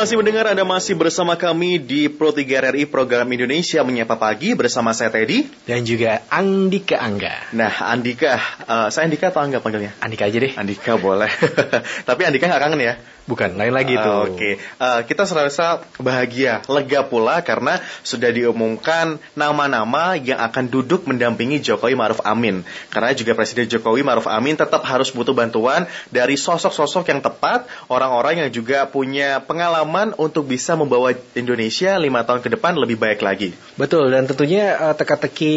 kasih mendengar Anda masih bersama kami di Pro 3 RRI program Indonesia Menyapa Pagi bersama saya Teddy dan juga Andika Angga. Nah, Andika, uh, saya Andika atau Angga panggilnya? Andika aja deh. Andika boleh. Tapi Andika nggak kangen ya? Bukan, lain lagi Uh, tuh. Oke, Uh, kita serasa bahagia, lega pula karena sudah diumumkan nama-nama yang akan duduk mendampingi Jokowi Maruf Amin. Karena juga Presiden Jokowi Maruf Amin tetap harus butuh bantuan dari sosok-sosok yang tepat, orang-orang yang juga punya pengalaman untuk bisa membawa Indonesia lima tahun ke depan lebih baik lagi. Betul, dan tentunya uh, teka-teki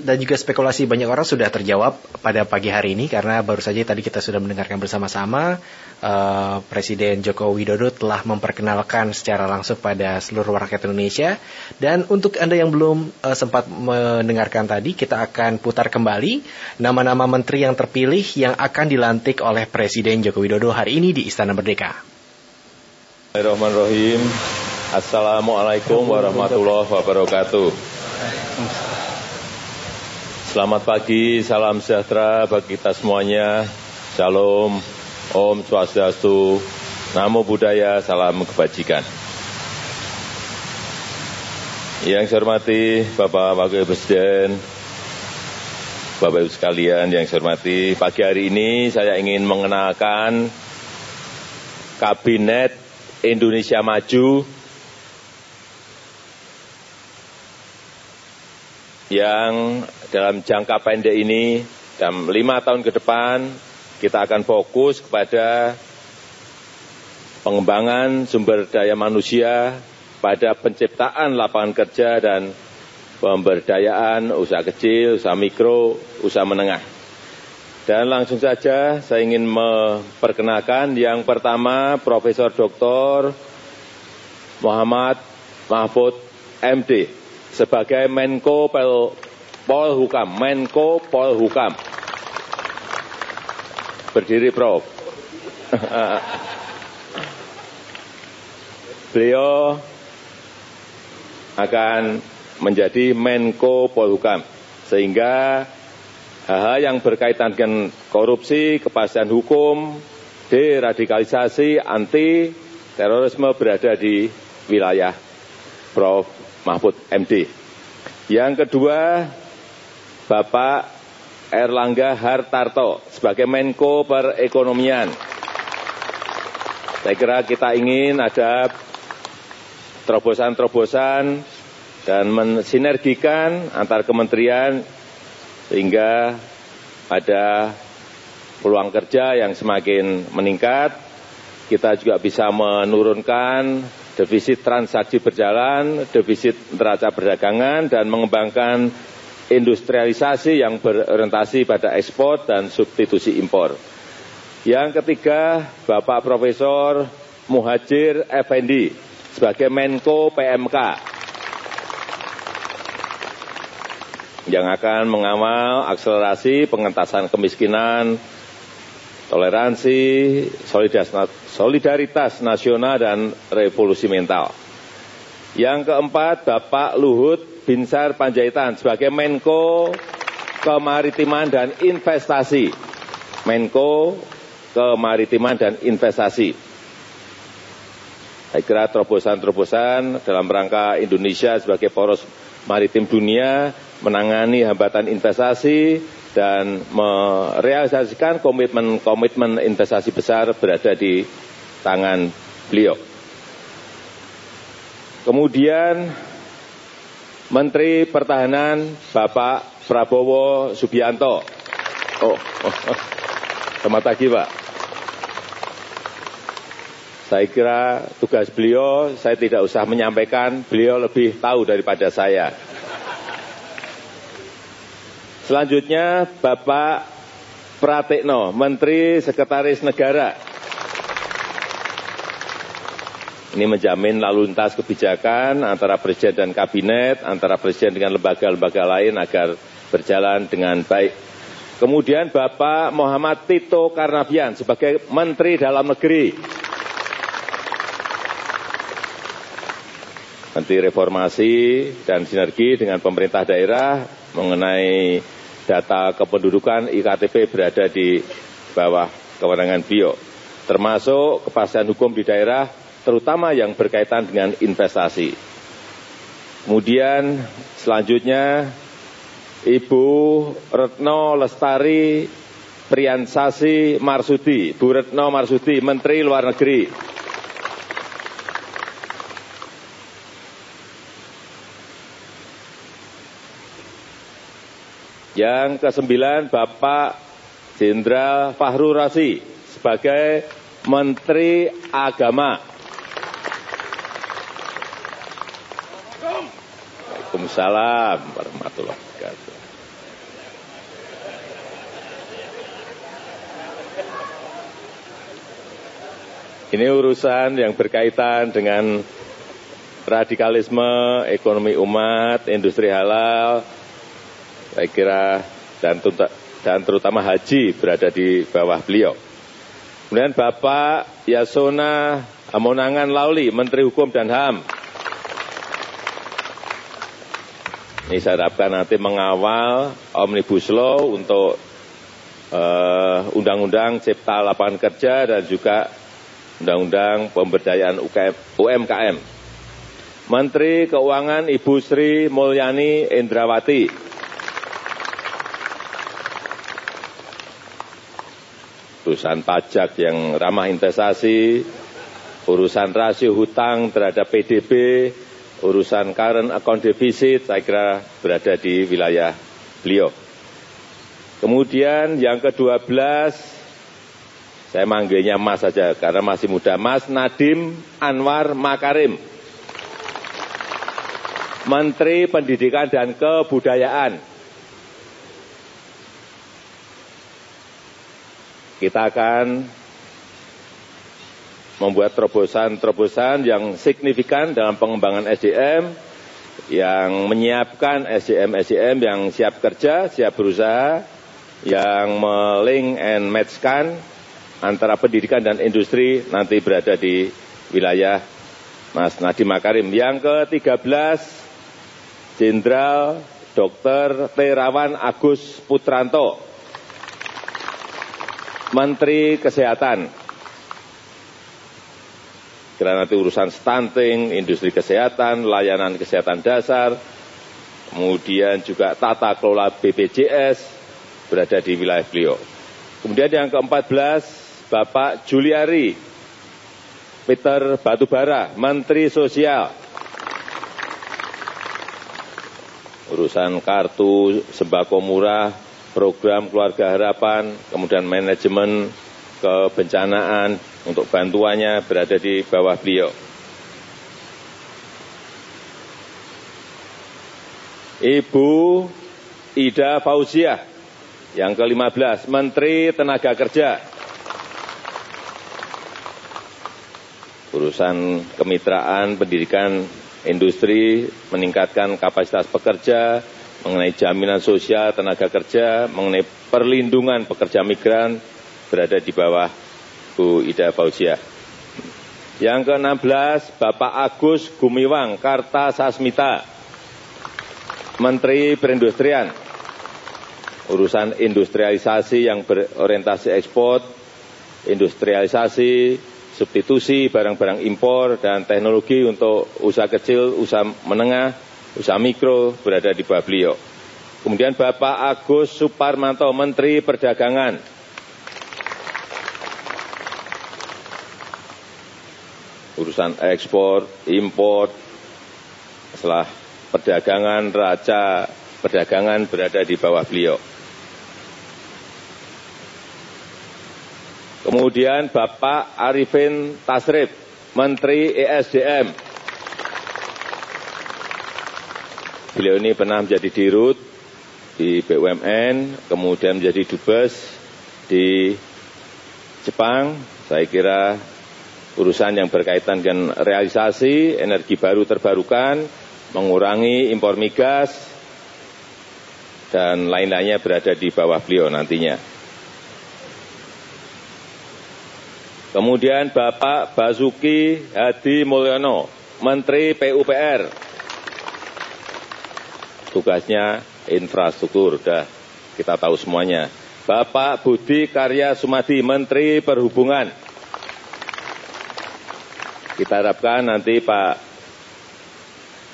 dan juga spekulasi banyak orang sudah terjawab pada pagi hari ini karena baru saja tadi kita sudah mendengarkan bersama-sama uh, Presiden Joko Widodo telah memperkenalkan secara langsung pada seluruh rakyat Indonesia. Dan untuk Anda yang belum uh, sempat mendengarkan tadi, kita akan putar kembali nama-nama menteri yang terpilih yang akan dilantik oleh Presiden Joko Widodo hari ini di Istana Merdeka. Bismillahirrahmanirrahim. Assalamualaikum warahmatullahi wabarakatuh. Selamat pagi, salam sejahtera bagi kita semuanya. Shalom, Om Swastiastu, Namo Buddhaya, salam kebajikan. Yang saya hormati Bapak Wakil Presiden, Bapak Ibu sekalian yang saya hormati, pagi hari ini saya ingin mengenalkan Kabinet Indonesia Maju yang dalam jangka pendek ini, dalam lima tahun ke depan, kita akan fokus kepada pengembangan sumber daya manusia pada penciptaan lapangan kerja dan pemberdayaan usaha kecil, usaha mikro, usaha menengah. Dan langsung saja saya ingin memperkenalkan yang pertama Profesor Dr. Muhammad Mahfud MD sebagai Menko Polhukam, Menko Polhukam. Berdiri Prof. Beliau akan menjadi Menko Polhukam sehingga hal-hal yang berkaitan dengan korupsi, kepastian hukum, deradikalisasi, anti terorisme berada di wilayah Prof. Mahfud MD. Yang kedua, Bapak Erlangga Hartarto sebagai Menko Perekonomian. Saya kira kita ingin ada terobosan-terobosan dan mensinergikan antar kementerian sehingga ada peluang kerja yang semakin meningkat. Kita juga bisa menurunkan defisit transaksi berjalan, defisit neraca perdagangan, dan mengembangkan industrialisasi yang berorientasi pada ekspor dan substitusi impor. Yang ketiga, Bapak Profesor Muhajir Effendi sebagai Menko PMK yang akan mengawal akselerasi pengentasan kemiskinan, toleransi, solidaritas nasional, dan revolusi mental. Yang keempat, Bapak Luhut Binsar Panjaitan sebagai Menko Kemaritiman dan Investasi. Menko Kemaritiman dan Investasi. Saya kira terobosan-terobosan dalam rangka Indonesia sebagai poros maritim dunia menangani hambatan investasi dan merealisasikan komitmen-komitmen investasi besar berada di tangan beliau. Kemudian Menteri Pertahanan Bapak Prabowo Subianto. Oh, oh, oh. selamat pagi Pak. Saya kira tugas beliau saya tidak usah menyampaikan, beliau lebih tahu daripada saya. Selanjutnya Bapak Pratikno, Menteri Sekretaris Negara. Ini menjamin lalu lintas kebijakan antara Presiden dan Kabinet, antara Presiden dengan lembaga-lembaga lain agar berjalan dengan baik. Kemudian Bapak Muhammad Tito Karnavian sebagai Menteri Dalam Negeri. Menteri Reformasi dan Sinergi dengan pemerintah daerah mengenai data kependudukan IKTP berada di bawah kewenangan beliau. Termasuk kepastian hukum di daerah terutama yang berkaitan dengan investasi. Kemudian selanjutnya Ibu Retno Lestari Priyansasi Marsudi, Bu Retno Marsudi, Menteri Luar Negeri. Yang kesembilan Bapak Jenderal Fahru Rasi sebagai Menteri Agama. Waalaikumsalam warahmatullahi wabarakatuh. Ini urusan yang berkaitan dengan radikalisme, ekonomi umat, industri halal, saya kira dan, dan terutama haji berada di bawah beliau. Kemudian Bapak Yasona Amonangan Lauli, Menteri Hukum dan HAM. Ini saya harapkan nanti mengawal Omnibus Law untuk eh, undang-undang cipta lapangan kerja dan juga undang-undang pemberdayaan UMKM. Menteri Keuangan Ibu Sri Mulyani Indrawati. Urusan pajak yang ramah investasi, urusan rasio hutang terhadap PDB, urusan current account deficit, saya kira berada di wilayah beliau. Kemudian yang ke-12, saya manggilnya Mas saja karena masih muda, Mas Nadim Anwar Makarim. Menteri Pendidikan dan Kebudayaan. Kita akan membuat terobosan-terobosan yang signifikan dalam pengembangan SDM, yang menyiapkan SDM-SDM yang siap kerja, siap berusaha, yang melink and matchkan antara pendidikan dan industri nanti berada di wilayah Mas Nadiem Makarim. Yang ke-13, Jenderal Dr. Terawan Agus Putranto, Menteri Kesehatan. Karena nanti urusan stunting, industri kesehatan, layanan kesehatan dasar, kemudian juga tata kelola BPJS berada di wilayah beliau. Kemudian yang ke-14, Bapak Juliari Peter Batubara, Menteri Sosial. Urusan kartu sembako murah, program keluarga harapan, kemudian manajemen kebencanaan untuk bantuannya berada di bawah beliau. Ibu Ida Fauziah yang ke-15, Menteri Tenaga Kerja. Urusan kemitraan, pendidikan, industri, meningkatkan kapasitas pekerja, mengenai jaminan sosial tenaga kerja, mengenai perlindungan pekerja migran berada di bawah Bu Ida Fauzia. Yang ke-16, Bapak Agus Gumiwang Kartasasmita, Menteri Perindustrian. Urusan industrialisasi yang berorientasi ekspor, industrialisasi, substitusi barang-barang impor, dan teknologi untuk usaha kecil, usaha menengah, usaha mikro berada di bawah beliau. Kemudian Bapak Agus Suparmanto, Menteri Perdagangan. Urusan ekspor, impor, setelah perdagangan, raca perdagangan berada di bawah beliau. Kemudian Bapak Arifin Tasrif, Menteri ESDM. Beliau ini pernah menjadi dirut di BUMN, kemudian menjadi dubes di Jepang. Saya kira urusan yang berkaitan dengan realisasi energi baru terbarukan, mengurangi impor migas, dan lain-lainnya berada di bawah beliau nantinya. Kemudian Bapak Basuki Hadi Mulyono, Menteri PUPR tugasnya infrastruktur, sudah kita tahu semuanya. Bapak Budi Karya Sumadi, Menteri Perhubungan. Kita harapkan nanti Pak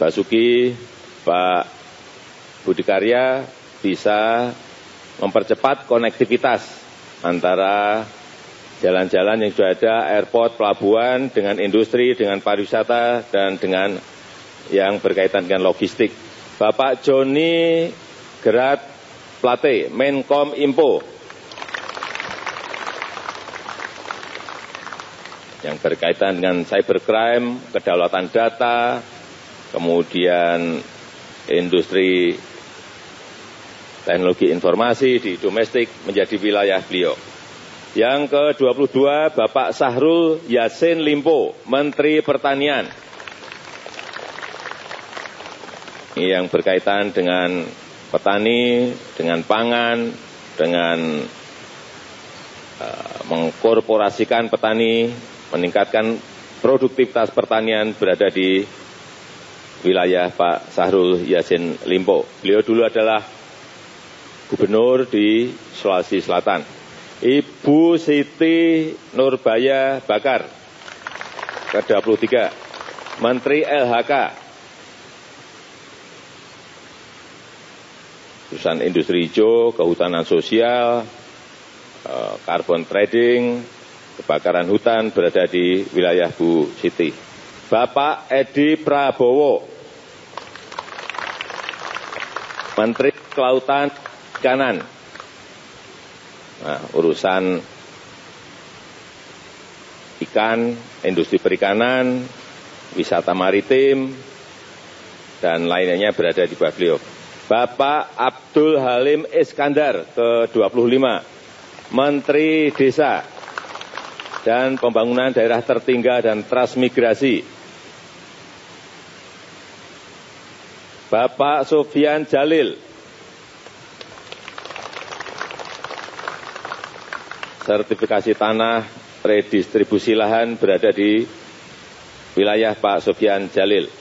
Basuki, Pak Budi Karya bisa mempercepat konektivitas antara jalan-jalan yang sudah ada, airport, pelabuhan, dengan industri, dengan pariwisata, dan dengan yang berkaitan dengan logistik. Bapak Joni Gerat Plate, Menkom Info, yang berkaitan dengan cybercrime, kedaulatan data, kemudian industri teknologi informasi di domestik menjadi wilayah beliau. Yang ke-22 Bapak Sahrul Yasin Limpo, Menteri Pertanian. Ini yang berkaitan dengan petani, dengan pangan, dengan uh, mengkorporasikan petani, meningkatkan produktivitas pertanian berada di wilayah Pak Sahrul Yasin Limpo. Beliau dulu adalah gubernur di Sulawesi Selatan. Ibu Siti Nurbaya Bakar, ke-23, Menteri LHK, urusan industri hijau, kehutanan sosial, eh, carbon trading, kebakaran hutan berada di wilayah Bu Siti. Bapak Edi Prabowo, Menteri Kelautan Kanan, Nah, urusan ikan, industri perikanan, wisata maritim, dan lainnya berada di bawah beliau. Bapak Abdul Halim Iskandar ke-25, Menteri Desa dan Pembangunan Daerah Tertinggal dan Transmigrasi. Bapak Sofian Jalil, sertifikasi tanah, redistribusi lahan berada di wilayah Pak Sofian Jalil.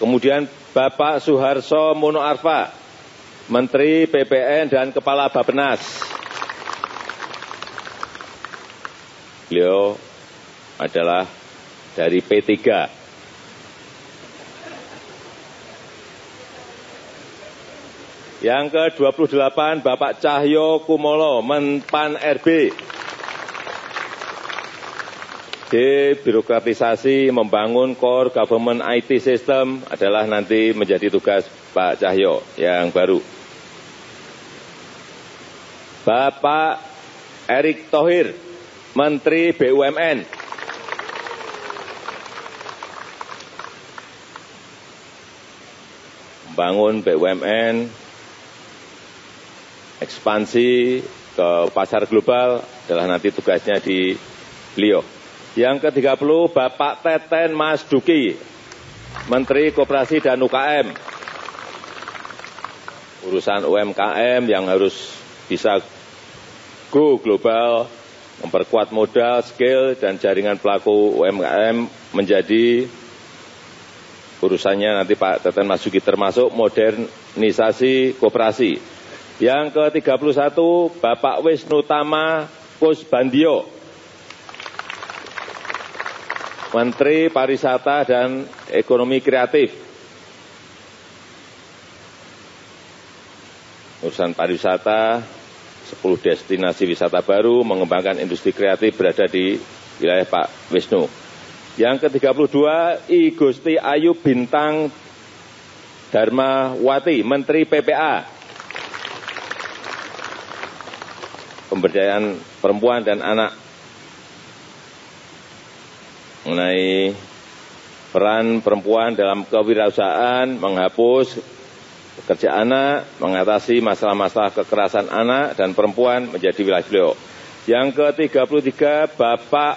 Kemudian Bapak Suharso Mono Arfa, Menteri PPN dan Kepala Bapenas. Beliau adalah dari P3 Yang ke-28 Bapak Cahyo Kumolo, Menpan RB. Debirokratisasi membangun core government IT system adalah nanti menjadi tugas Pak Cahyo yang baru. Bapak Erick Thohir, Menteri BUMN. Membangun BUMN ekspansi ke pasar global adalah nanti tugasnya di beliau. Yang ke-30 Bapak Teten Mas Duki, Menteri Koperasi dan UKM. Urusan UMKM yang harus bisa go global, memperkuat modal, skill, dan jaringan pelaku UMKM menjadi urusannya nanti Pak Teten Mas Duki termasuk modernisasi koperasi yang ke-31 Bapak Wisnu Tama Kusbandio, Menteri Pariwisata dan Ekonomi Kreatif. Urusan pariwisata, 10 destinasi wisata baru, mengembangkan industri kreatif berada di wilayah Pak Wisnu. Yang ke-32, I Gusti Ayu Bintang Dharmawati, Menteri PPA. pemberdayaan perempuan dan anak mengenai peran perempuan dalam kewirausahaan, menghapus pekerja anak, mengatasi masalah-masalah kekerasan anak dan perempuan menjadi wilayah beliau. Yang ke-33, Bapak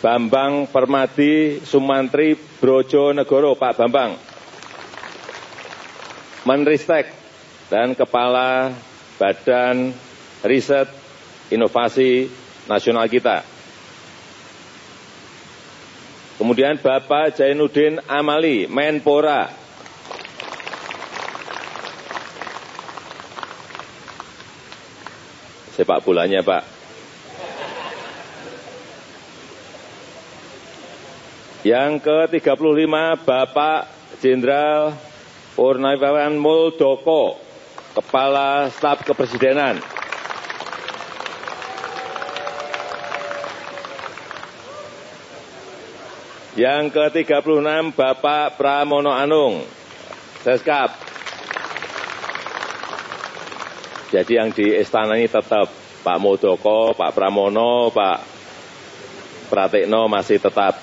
Bambang Permadi Sumantri Brojo Negoro, Pak Bambang. Menristek dan Kepala Badan riset, inovasi nasional kita. Kemudian Bapak Jainuddin Amali, Menpora. Sepak bolanya Pak. Yang ke-35 Bapak Jenderal Purnawiawan Muldoko, Kepala Staf Kepresidenan. Yang ke-36 Bapak Pramono Anung, Seskap. Jadi yang di istana ini tetap Pak Muldoko, Pak Pramono, Pak Pratikno masih tetap.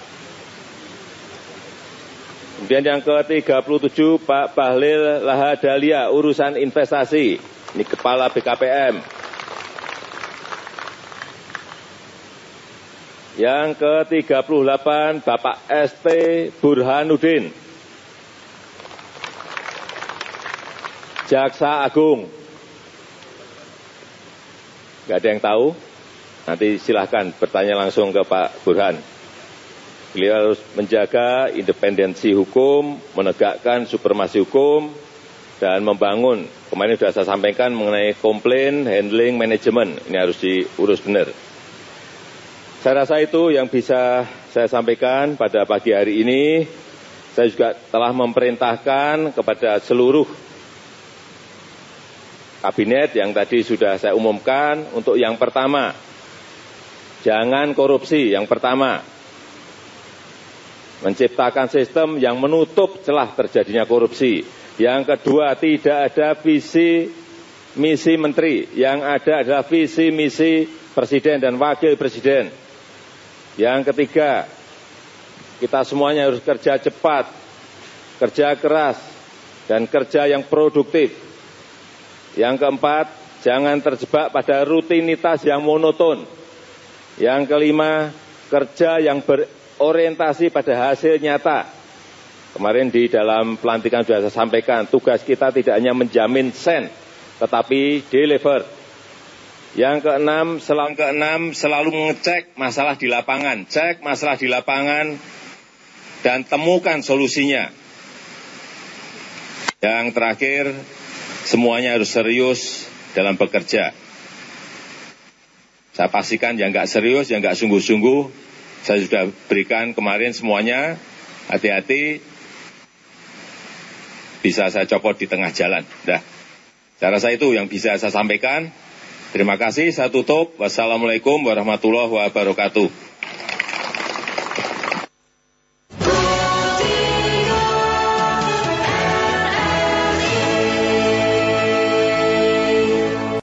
Kemudian yang ke-37 Pak Bahlil Lahadalia, urusan investasi. Ini Kepala BKPM. Yang ke-38 Bapak ST Burhanuddin. Jaksa Agung. Gak ada yang tahu? Nanti silahkan bertanya langsung ke Pak Burhan. Beliau harus menjaga independensi hukum, menegakkan supremasi hukum, dan membangun. Kemarin sudah saya sampaikan mengenai komplain, handling, manajemen. Ini harus diurus benar. Saya rasa itu yang bisa saya sampaikan pada pagi hari ini. Saya juga telah memerintahkan kepada seluruh kabinet yang tadi sudah saya umumkan untuk yang pertama, jangan korupsi. Yang pertama, menciptakan sistem yang menutup celah terjadinya korupsi. Yang kedua, tidak ada visi misi menteri, yang ada adalah visi misi presiden dan wakil presiden. Yang ketiga, kita semuanya harus kerja cepat, kerja keras, dan kerja yang produktif. Yang keempat, jangan terjebak pada rutinitas yang monoton. Yang kelima, kerja yang berorientasi pada hasil nyata. Kemarin di dalam pelantikan sudah saya sampaikan, tugas kita tidak hanya menjamin sen, tetapi deliver yang keenam, selang keenam selalu mengecek masalah di lapangan, cek masalah di lapangan dan temukan solusinya. Yang terakhir, semuanya harus serius dalam bekerja. Saya pastikan yang nggak serius, yang nggak sungguh-sungguh, saya sudah berikan kemarin semuanya, hati-hati, bisa saya copot di tengah jalan. Dah. Saya rasa itu yang bisa saya sampaikan. Terima kasih, saya tutup. Wassalamualaikum warahmatullahi wabarakatuh.